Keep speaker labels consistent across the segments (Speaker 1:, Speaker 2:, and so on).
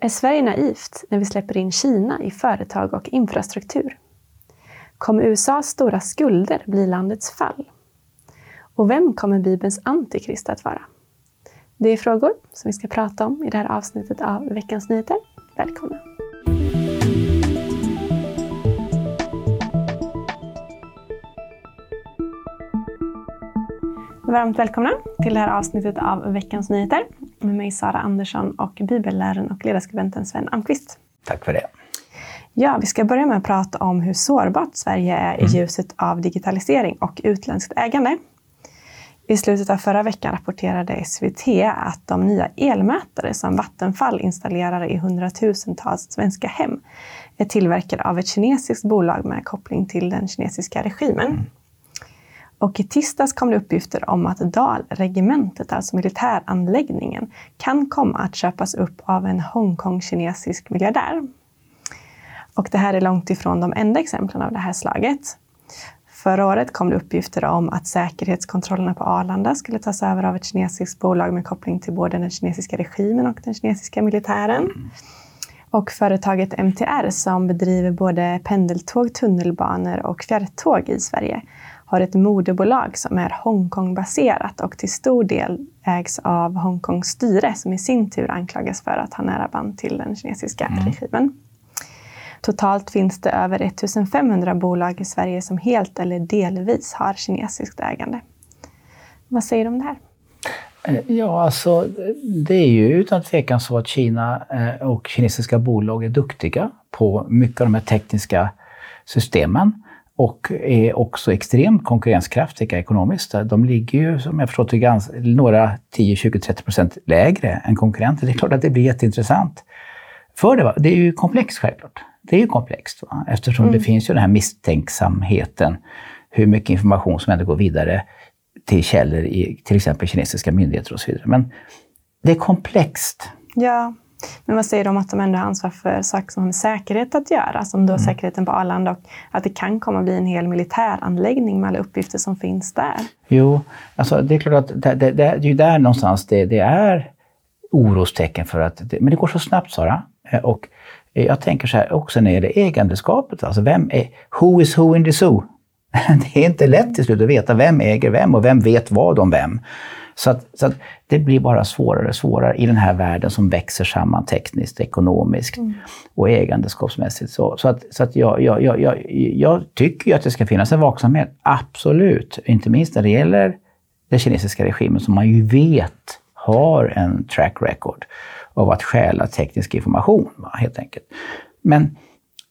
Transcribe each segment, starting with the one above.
Speaker 1: Är Sverige naivt när vi släpper in Kina i företag och infrastruktur? Kommer USAs stora skulder bli landets fall? Och vem kommer Bibelns antikrist att vara? Det är frågor som vi ska prata om i det här avsnittet av Veckans Nyheter. Välkomna! Varmt välkomna till det här avsnittet av Veckans Nyheter med mig Sara Andersson och bibelläraren och ledarskribenten Sven Almqvist.
Speaker 2: Tack för det.
Speaker 1: Ja, vi ska börja med att prata om hur sårbart Sverige är i mm. ljuset av digitalisering och utländskt ägande. I slutet av förra veckan rapporterade SVT att de nya elmätare som Vattenfall installerar i hundratusentals svenska hem är tillverkade av ett kinesiskt bolag med koppling till den kinesiska regimen. Mm. Och i tisdags kom det uppgifter om att Dalregementet, alltså militäranläggningen, kan komma att köpas upp av en Hongkong-kinesisk miljardär. Och det här är långt ifrån de enda exemplen av det här slaget. Förra året kom det uppgifter om att säkerhetskontrollerna på Arlanda skulle tas över av ett kinesiskt bolag med koppling till både den kinesiska regimen och den kinesiska militären. Och företaget MTR som bedriver både pendeltåg, tunnelbanor och fjärrtåg i Sverige har ett moderbolag som är Hongkong-baserat och till stor del ägs av Hongkongs styre som i sin tur anklagas för att ha nära band till den kinesiska mm. regimen. Totalt finns det över 1500 bolag i Sverige som helt eller delvis har kinesiskt ägande. Vad säger du om det här?
Speaker 2: Eh, ja, alltså det är ju utan tvekan så att Kina eh, och kinesiska bolag är duktiga på mycket av de här tekniska systemen och är också extremt konkurrenskraftiga ekonomiskt. De ligger ju, som jag förstått ganska, några 10, 20, 30 procent lägre än konkurrenter. Det är klart att det blir jätteintressant. För det, va? det är ju komplext självklart. Det är ju komplext va? eftersom mm. det finns ju den här misstänksamheten. Hur mycket information som ändå går vidare till källor i till exempel kinesiska myndigheter och så vidare. Men det är komplext.
Speaker 1: Ja, men vad säger du om att de ändå har ansvar för saker som har med säkerhet att göra, som då mm. säkerheten på Arlanda och att det kan komma att bli en hel militäranläggning med alla uppgifter som finns där?
Speaker 2: Jo, alltså det är klart att det, det, det är ju där någonstans det, det är orostecken för att, det, men det går så snabbt Sara. Eh, och jag tänker så här också när det gäller ägandeskapet, alltså vem är, who is who in the zoo? Det är inte lätt till slut att veta vem äger vem och vem vet vad om vem. Så, att, så att det blir bara svårare och svårare i den här världen som växer samman tekniskt, ekonomiskt mm. och ägandeskapsmässigt. Så, så att, så att jag, jag, jag, jag, tycker ju att det ska finnas en vaksamhet, absolut. Inte minst när det gäller den kinesiska regimen som man ju vet har en track record av att stjäla teknisk information, helt enkelt. Men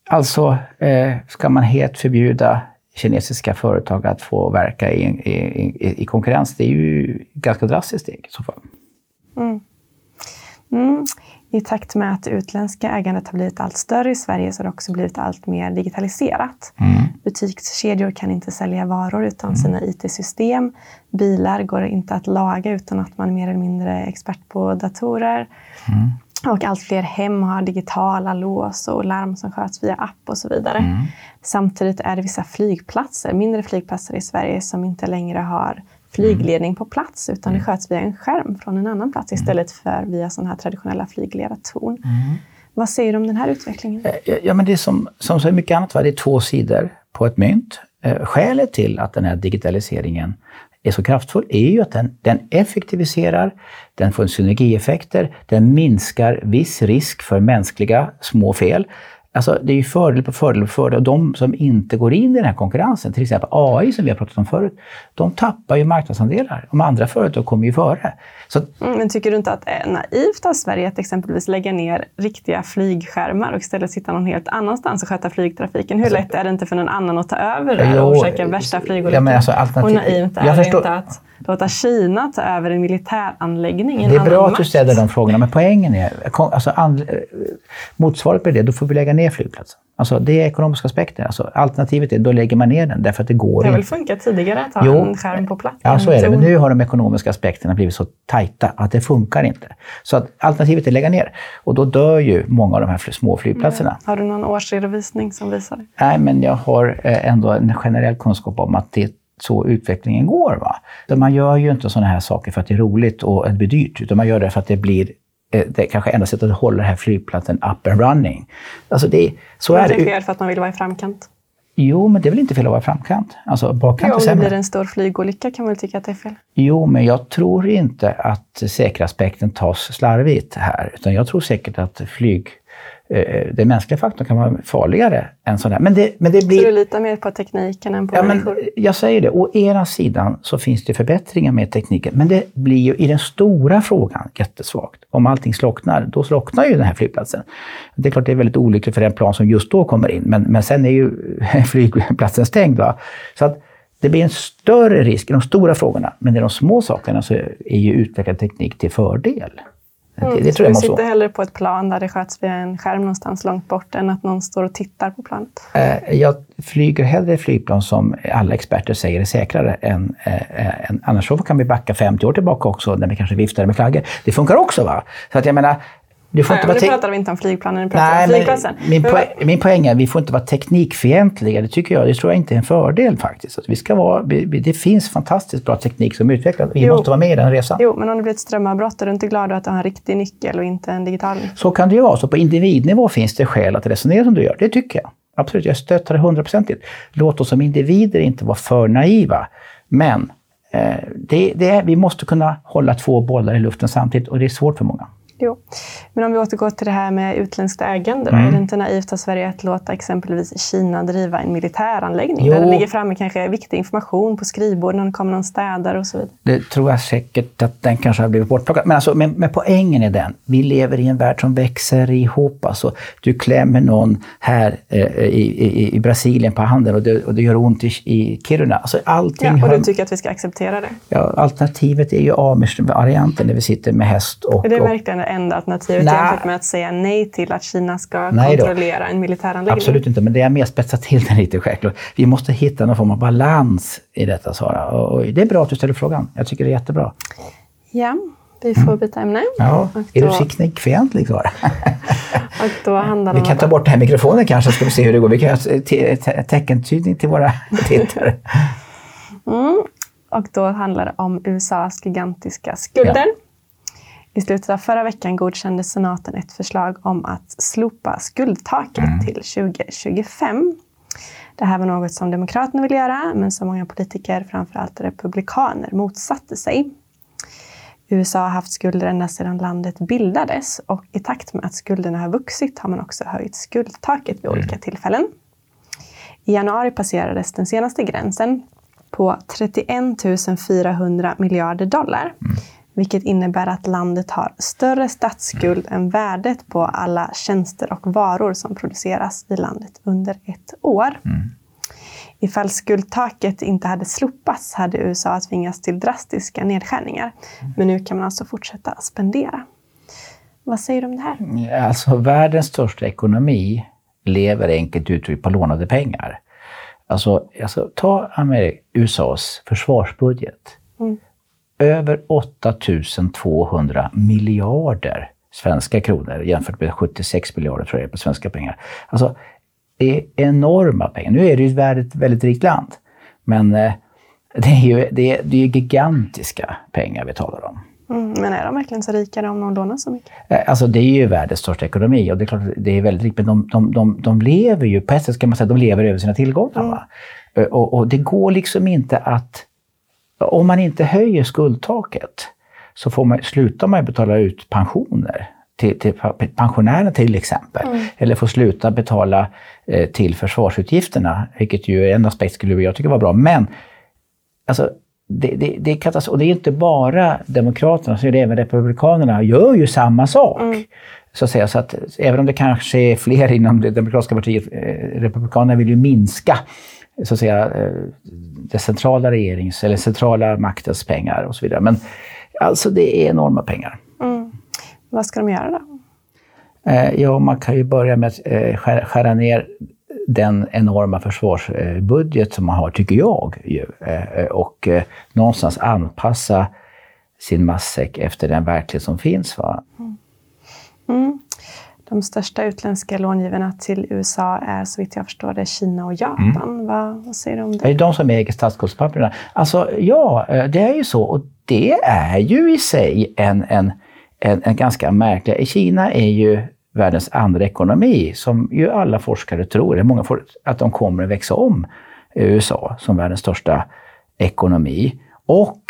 Speaker 2: alltså, eh, ska man helt förbjuda kinesiska företag att få verka i, i, i konkurrens, det är ju ganska drastiskt steg i så fall. Mm.
Speaker 1: Mm. I takt med att det utländska ägandet har blivit allt större i Sverige så har det också blivit allt mer digitaliserat. Mm. Butikskedjor kan inte sälja varor utan mm. sina IT-system. Bilar går inte att laga utan att man är mer eller mindre expert på datorer. Mm. Och allt fler hem har digitala lås och larm som sköts via app och så vidare. Mm. Samtidigt är det vissa flygplatser, mindre flygplatser i Sverige som inte längre har flygledning på plats utan det mm. sköts via en skärm från en annan plats mm. istället för via sådana här traditionella flygledartorn. Mm. Vad säger du om den här utvecklingen?
Speaker 2: Eh, ja, men det är som, som så mycket annat, va? det är två sidor på ett mynt. Eh, skälet till att den här digitaliseringen är så kraftfull är ju att den, den effektiviserar, den får synergieffekter, den minskar viss risk för mänskliga små fel. Alltså, det är ju fördel på fördel på fördel. Och de som inte går in i den här konkurrensen, till exempel AI som vi har pratat om förut, de tappar ju marknadsandelar. De andra företag kommer ju före.
Speaker 1: Så, mm, men tycker du inte att det är naivt av Sverige att exempelvis lägga ner riktiga flygskärmar och istället sitta någon helt annanstans och sköta flygtrafiken? Hur alltså, lätt är det inte för någon annan att ta över det och orsaka värsta flygolyckan? Ja, alltså, och naivt är det inte att låta Kina ta över en militäranläggning i
Speaker 2: en Det är bra att du ställer de frågorna, men poängen är, alltså, and, motsvaret på det, då får vi lägga ner flygplatsen. Alltså, det är ekonomiska aspekter. Alltså, alternativet är då lägger man ner den därför att det går
Speaker 1: Det har väl funkat tidigare att ha jo, en skärm på plats?
Speaker 2: Ja, så är det. Men nu har de ekonomiska aspekterna blivit så tajta att det funkar inte. Så att alternativet är att lägga ner. Och då dör ju många av de här små flygplatserna.
Speaker 1: Ja. Har du någon årsredovisning som visar det?
Speaker 2: Nej, men jag har eh, ändå en generell kunskap om att det så utvecklingen går. Va? Man gör ju inte sådana här saker för att det är roligt och det blir dyrt, utan man gör det för att det blir eh, det är kanske enda sättet att hålla den här flygplatsen up and running. Alltså det, så
Speaker 1: är
Speaker 2: det.
Speaker 1: Det är fel för att man vill vara i framkant?
Speaker 2: Jo, men det är väl inte fel att vara i framkant? Alltså,
Speaker 1: bakkant jo, om det blir en stor flygolycka kan man väl tycka att det är fel?
Speaker 2: Jo, men jag tror inte att säkerhetsaspekten tas slarvigt här. Utan jag tror säkert att flyg den mänskliga faktorn kan vara farligare än sådär.
Speaker 1: Men det, men det blir... Så du litar mer på tekniken än på ja, människor? Men
Speaker 2: jag säger det. Å ena sidan så finns det förbättringar med tekniken, men det blir ju i den stora frågan jättesvagt. Om allting slocknar, då slocknar ju den här flygplatsen. Det är klart det är väldigt olyckligt för den plan som just då kommer in, men, men sen är ju flygplatsen stängd. Va? Så att det blir en större risk i de stora frågorna, men i de små sakerna så är ju utvecklad teknik till fördel.
Speaker 1: Mm, det, det tror jag du sitter hellre på ett plan där det sköts via en skärm någonstans långt bort än att någon står och tittar på planet?
Speaker 2: Eh, jag flyger hellre flygplan som alla experter säger är säkrare än, äh, än annars så kan vi backa 50 år tillbaka också när vi kanske viftar med flaggor. Det funkar också. va? Så att jag menar,
Speaker 1: du får Nej, inte vara nu pratar vi inte om flygplanen, nu pratar Nej, om flygplatsen.
Speaker 2: Min, poäng, min poäng är att vi får inte vara teknikfientliga. Det tycker jag, det tror jag inte är en fördel faktiskt. Alltså, vi ska vara, vi, det finns fantastiskt bra teknik som utvecklas. Vi jo. måste vara med i den resan.
Speaker 1: Jo, men om det blir ett strömavbrott, är du inte glad att du har en riktig nyckel och inte en digital?
Speaker 2: Så kan det ju vara. Så på individnivå finns det skäl att resonera som du gör. Det tycker jag. Absolut, jag stöttar det hundraprocentigt. Låt oss som individer inte vara för naiva. Men eh, det, det, vi måste kunna hålla två bollar i luften samtidigt och det är svårt för många.
Speaker 1: Jo. Men om vi återgår till det här med utländskt ägande. Då, mm. Är det inte naivt av Sverige att låta exempelvis Kina driva en militäranläggning jo. där det ligger framme kanske viktig information på skrivbord när det kommer någon städare och så vidare?
Speaker 2: Det tror jag säkert att den kanske har blivit bortplockad. Men, alltså, men, men poängen är den, vi lever i en värld som växer ihop. Alltså, du klämmer någon här eh, i, i, i, Brasilien på handen och det, och det gör ont i, i Kiruna. Alltså, allting
Speaker 1: ja, och du tycker att vi ska acceptera det?
Speaker 2: Ja, alternativet är ju amish-varianten där vi sitter med häst och...
Speaker 1: Är det verkligen enda alternativet Nej. jämfört med att säga nej till att Kina ska nej kontrollera då. en militäranläggning?
Speaker 2: Absolut inte, men det är mer spetsat till den lite självklart. Vi måste hitta någon form av balans i detta, Sara. Och det är bra att du ställer frågan. Jag tycker det är jättebra.
Speaker 1: Ja, vi får mm. byta ämne.
Speaker 2: Ja, då... är du teknikfientlig, Sara?
Speaker 1: och då handlar
Speaker 2: vi kan ta bort den här mikrofonen kanske, ska vi se hur det går. Vi kan ha teckentydning till våra tittare.
Speaker 1: Mm. Och då handlar det om USAs gigantiska skulder. Ja. I slutet av förra veckan godkände senaten ett förslag om att slopa skuldtaket mm. till 2025. Det här var något som Demokraterna ville göra, men som många politiker, framförallt republikaner, motsatte sig. USA har haft skulder ända sedan landet bildades och i takt med att skulderna har vuxit har man också höjt skuldtaket vid mm. olika tillfällen. I januari passerades den senaste gränsen på 31 400 miljarder dollar. Mm vilket innebär att landet har större statsskuld än värdet på alla tjänster och varor som produceras i landet under ett år. Mm. Ifall skuldtaket inte hade slopats hade USA tvingats till drastiska nedskärningar. Mm. Men nu kan man alltså fortsätta spendera. Vad säger du om det här?
Speaker 2: Alltså, världens största ekonomi lever enkelt uttryckt på lånade pengar. Alltså, alltså ta Amerika, USAs försvarsbudget. Mm över 8200 miljarder svenska kronor jämfört med 76 miljarder tror jag på svenska pengar. Alltså, det är enorma pengar. Nu är det ju ett väldigt, rikt land, men eh, det är ju det är, det är gigantiska pengar vi talar om.
Speaker 1: Mm, men är de verkligen så rika om de lånar så mycket?
Speaker 2: Eh, alltså det är ju världens största ekonomi och det är klart det är väldigt rikt, men de, de, de, de lever ju, på ett sätt ska man säga, de lever över sina tillgångar. Mm. Eh, och, och, det går liksom inte att om man inte höjer skuldtaket så får man, slutar man betala ut pensioner till, till pensionärerna till exempel. Mm. Eller får sluta betala eh, till försvarsutgifterna, vilket ju en aspekt skulle jag tycka var bra. Men alltså, det, det, det är katastrof. Och det är inte bara Demokraterna, så är det även Republikanerna gör ju samma sak. Mm. Så att säga, så att även om det kanske är fler inom det Demokratiska partiet, eh, Republikanerna vill ju minska så att säga, eh, det centrala regerings eller centrala maktens pengar och så vidare. Men alltså det är enorma pengar. Mm.
Speaker 1: Vad ska de göra då?
Speaker 2: Eh, ja, man kan ju börja med att eh, skära ner den enorma försvarsbudget som man har, tycker jag. Ju, och någonstans anpassa sin matsäck efter den verklighet som finns. Va? Mm.
Speaker 1: Mm. De största utländska långivarna till USA är så vitt jag förstår det Kina och Japan. Mm. Vad, vad, säger du om det?
Speaker 2: Det är de som äger statsskuldspapperna. Alltså ja, eh, det är ju så. Och det är ju i sig en, en, en, en ganska märklig... Kina är ju världens andra ekonomi, som ju alla forskare tror, många for, att de kommer att växa om USA som världens största ekonomi. Och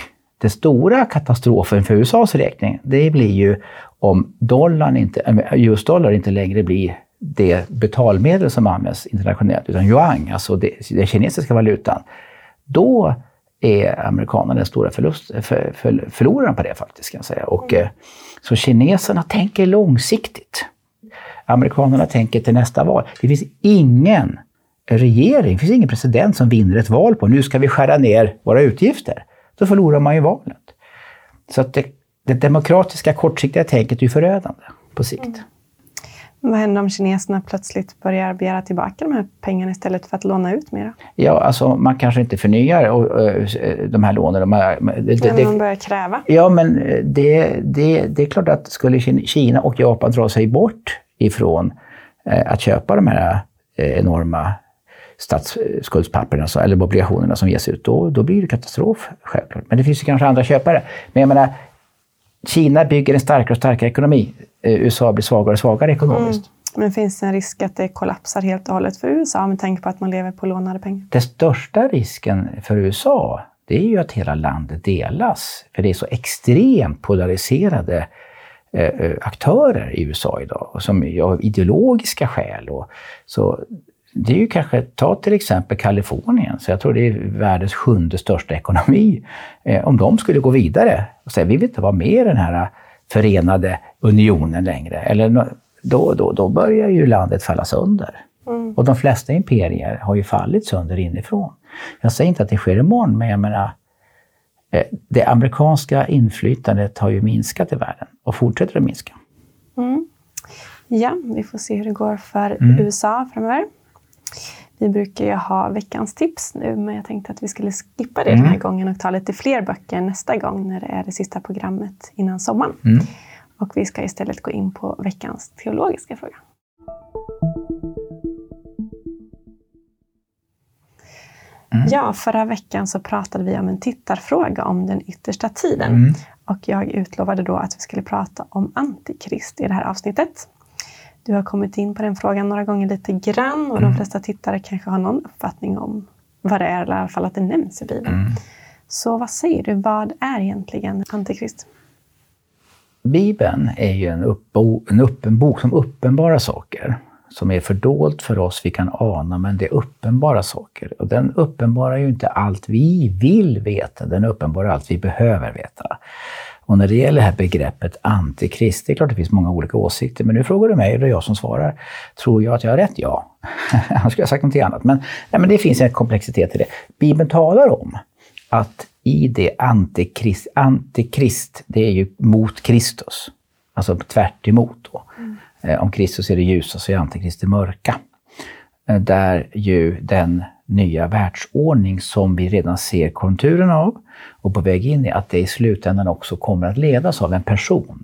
Speaker 2: den stora katastrofen för USAs räkning, det blir ju om dollarn inte, eh, US-dollar inte längre blir det betalmedel som används internationellt, utan yuan, alltså det, den kinesiska valutan. Då är amerikanerna den stora förlust, för, för, förloraren på det faktiskt. Kan jag säga. Och. Eh, så kineserna tänker långsiktigt. Amerikanerna tänker till nästa val. Det finns ingen regering, det finns ingen president som vinner ett val på nu ska vi skära ner våra utgifter. Då förlorar man ju valet. Så att det, det demokratiska kortsiktiga tänket är ju förödande på sikt. Mm.
Speaker 1: Vad händer om kineserna plötsligt börjar begära tillbaka de här pengarna istället för att låna ut mera?
Speaker 2: Ja, alltså man kanske inte förnyar och, de här lånen. De här,
Speaker 1: det, men man börjar kräva?
Speaker 2: Ja, men det, det, det är klart att skulle Kina och Japan dra sig bort ifrån att köpa de här enorma statsskuldspapperna eller obligationerna som ges ut, då, då blir det katastrof självklart. Men det finns ju kanske andra köpare. Men jag menar, Kina bygger en starkare och starkare ekonomi. Eh, USA blir svagare och svagare ekonomiskt. Mm.
Speaker 1: Men finns det en risk att det kollapsar helt och hållet för USA med tanke på att man lever på lånade pengar?
Speaker 2: Den största risken för USA, det är ju att hela landet delas. För det är så extremt polariserade eh, eh aktörer i USA idag, som av ideologiska skäl. Och, så det är ju kanske, ta till exempel Kalifornien, så jag tror det är världens sjunde största ekonomi. Eh, om de skulle gå vidare och säga vi vill inte vara med i den här förenade unionen längre, eller då, då, då börjar ju landet falla sönder. Mm. Och de flesta imperier har ju fallit sönder inifrån. Jag säger inte att det sker imorgon, men jag menar, eh, det amerikanska inflytandet har ju minskat i världen och fortsätter att minska.
Speaker 1: Mm. Ja, vi får se hur det går för mm. USA framöver. Vi brukar ju ha veckans tips nu, men jag tänkte att vi skulle skippa det mm. den här gången och ta lite fler böcker nästa gång när det är det sista programmet innan sommaren. Mm. Och vi ska istället gå in på veckans teologiska fråga. Mm. Ja, förra veckan så pratade vi om en tittarfråga om den yttersta tiden. Mm. Och jag utlovade då att vi skulle prata om Antikrist i det här avsnittet. Du har kommit in på den frågan några gånger lite grann och mm. de flesta tittare kanske har någon uppfattning om vad det är, eller i alla fall att det nämns i Bibeln. Mm. Så vad säger du, vad är egentligen Antikrist?
Speaker 2: Bibeln är ju en, uppbo, en öppen bok som uppenbara saker som är fördolt för oss, vi kan ana, men det är uppenbara saker. Och den uppenbarar ju inte allt vi vill veta, den uppenbarar allt vi behöver veta. Och när det gäller det här begreppet antikrist, det är klart det finns många olika åsikter, men nu frågar du mig och det är jag som svarar. Tror jag att jag har rätt? Ja. Annars skulle jag sagt något annat. Men, nej, men det finns en komplexitet i det. Bibeln talar om att i det antikrist, antikrist, det är ju mot Kristus. Alltså tvärt emot då. Mm. Eh, om Kristus är det ljusa så är antikrist det mörka. Eh, där ju den nya världsordning som vi redan ser konturerna av och på väg in i, att det i slutändan också kommer att ledas av en person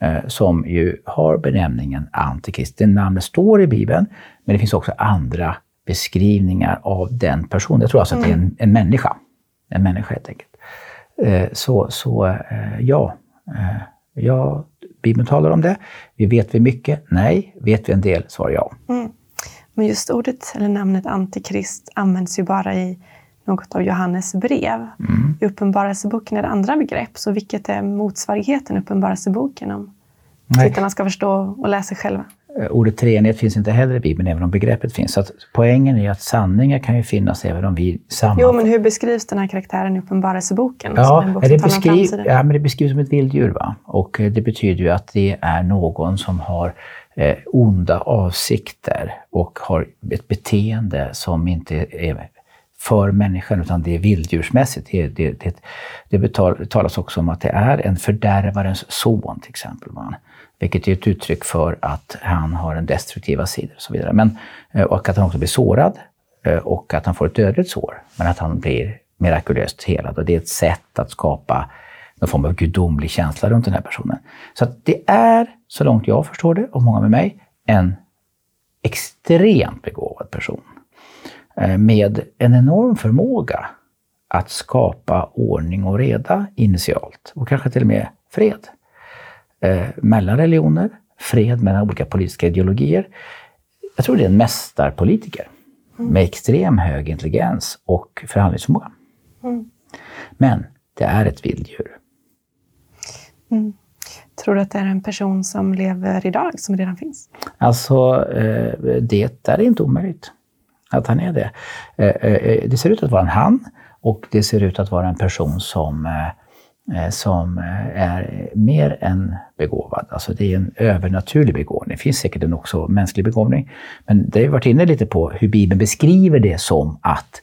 Speaker 2: eh, som ju har benämningen Antikrist. Det namnet står i Bibeln, men det finns också andra beskrivningar av den personen. Jag tror alltså att det är en, mm. en människa. En människa helt enkelt. Eh, så, så eh, ja, ja, Bibeln talar om det. Vi vet vi mycket? Nej. Vet vi en del? Svar ja. Mm.
Speaker 1: Men just ordet, eller namnet antikrist, används ju bara i något av Johannes brev. Mm. I Uppenbarelseboken är det andra begrepp, så vilket är motsvarigheten i Uppenbarelseboken om Nej. tittarna ska förstå och läsa själva?
Speaker 2: Eh, ordet treenighet finns inte heller i Bibeln, även om begreppet finns. Så poängen är att sanningar kan ju finnas även om vi samman...
Speaker 1: Jo, men hur beskrivs den här karaktären i Uppenbarelseboken?
Speaker 2: Ja, det, beskriv... ja, men det beskrivs som ett vilddjur. Va? Och eh, det betyder ju att det är någon som har eh, onda avsikter och har ett beteende som inte är för människan, utan det är vilddjursmässigt. Det, det, det, det betal, talas också om att det är en fördärvarens son, till exempel. Man, vilket är ett uttryck för att han har en destruktiva sidor och så vidare. Men, eh, och att han också blir sårad eh, och att han får ett dödligt sår, men att han blir mirakulöst helad. Och det är ett sätt att skapa någon form av gudomlig känsla runt den här personen. Så det är, så långt jag förstår det, och många med mig, en extremt begåvad person. Eh, med en enorm förmåga att skapa ordning och reda initialt och kanske till och med fred. eh, mellan religioner, fred mellan olika politiska ideologier. Jag tror det är en mästarpolitiker mm. med extrem hög intelligens och förhandlingsförmåga. Mm. Men det är ett vilddjur.
Speaker 1: Mm. Tror du att det är en person som lever idag, som redan finns?
Speaker 2: Alltså, eh, det är inte omöjligt att han är det. Eh, eh, det ser ut att vara en han och det ser ut att vara en person som som är mer än begåvad. Alltså det är en övernaturlig begåvning. Det finns säkert en också mänsklig begåvning. Men det har vi varit inne lite på hur Bibeln beskriver det som att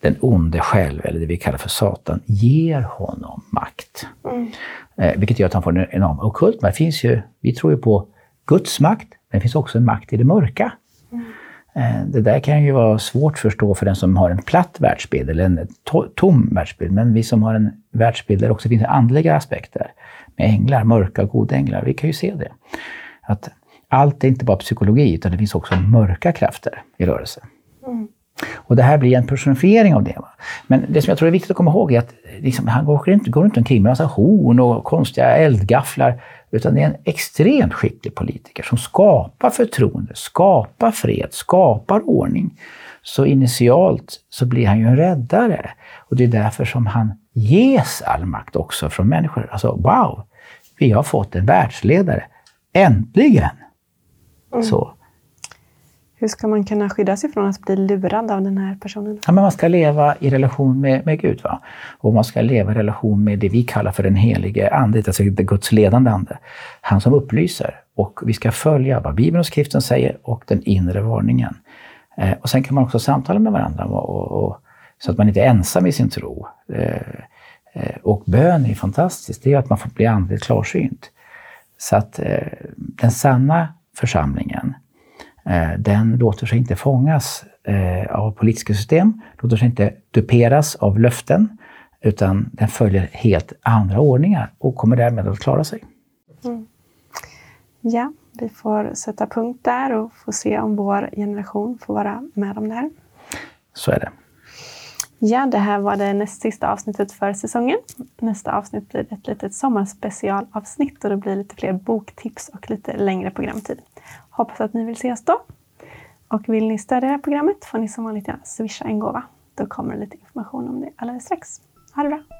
Speaker 2: den onde själv, eller det vi kallar för Satan, ger honom makt. Mm. Eh, vilket gör att han får en enorm okult makt. Finns ju, vi tror ju på Guds makt, men det finns också en makt i det mörka. Mm. Eh, det där kan ju vara svårt att förstå för den som har en platt världsbild eller en to tom världsbild. Men vi som har en världsbild där det också finns andliga aspekter med änglar, mörka och goda änglar, vi kan ju se det. Att allt är inte bara psykologi, utan det finns också mörka krafter i rörelse. Mm. Och det här blir en personifiering av det. Va? Men det som jag tror är viktigt att komma ihåg är att liksom, han går inte, går inte omkring med massa horn och konstiga eldgafflar. Utan det är en extremt skicklig politiker som skapar förtroende, skapar fred, skapar ordning. Så initialt så blir han ju en räddare. Och det är därför som han ges all makt också från människor. Alltså wow, vi har fått en världsledare. Äntligen! Mm. Så.
Speaker 1: Hur ska man kunna skydda sig från att bli lurad av den här personen?
Speaker 2: Ja, men man ska leva i relation med, med Gud. Va? Och man ska leva i relation med det vi kallar för den helige Ande, alltså Guds ledande ande. Han som upplyser. Och vi ska följa vad Bibeln och skriften säger och den inre varningen. Eh, och sen kan man också samtala med varandra och, och, så att man inte är ensam i sin tro. Eh, eh, och bön är fantastiskt, det är att man får bli andligt klarsynt. Så att eh, den sanna församlingen den låter sig inte fångas eh, av politiska system, låter sig inte duperas av löften, utan den följer helt andra ordningar och kommer därmed att klara sig. Mm.
Speaker 1: Ja, vi får sätta punkt där och få se om vår generation får vara med om det här.
Speaker 2: Så är det.
Speaker 1: Ja, det här var det näst sista avsnittet för säsongen. Nästa avsnitt blir ett litet sommarspecialavsnitt och det blir lite fler boktips och lite längre programtid. Hoppas att ni vill ses då. Och vill ni stödja det här programmet får ni som vanligt gärna swisha en gåva. Då kommer det lite information om det alldeles strax. Ha det bra!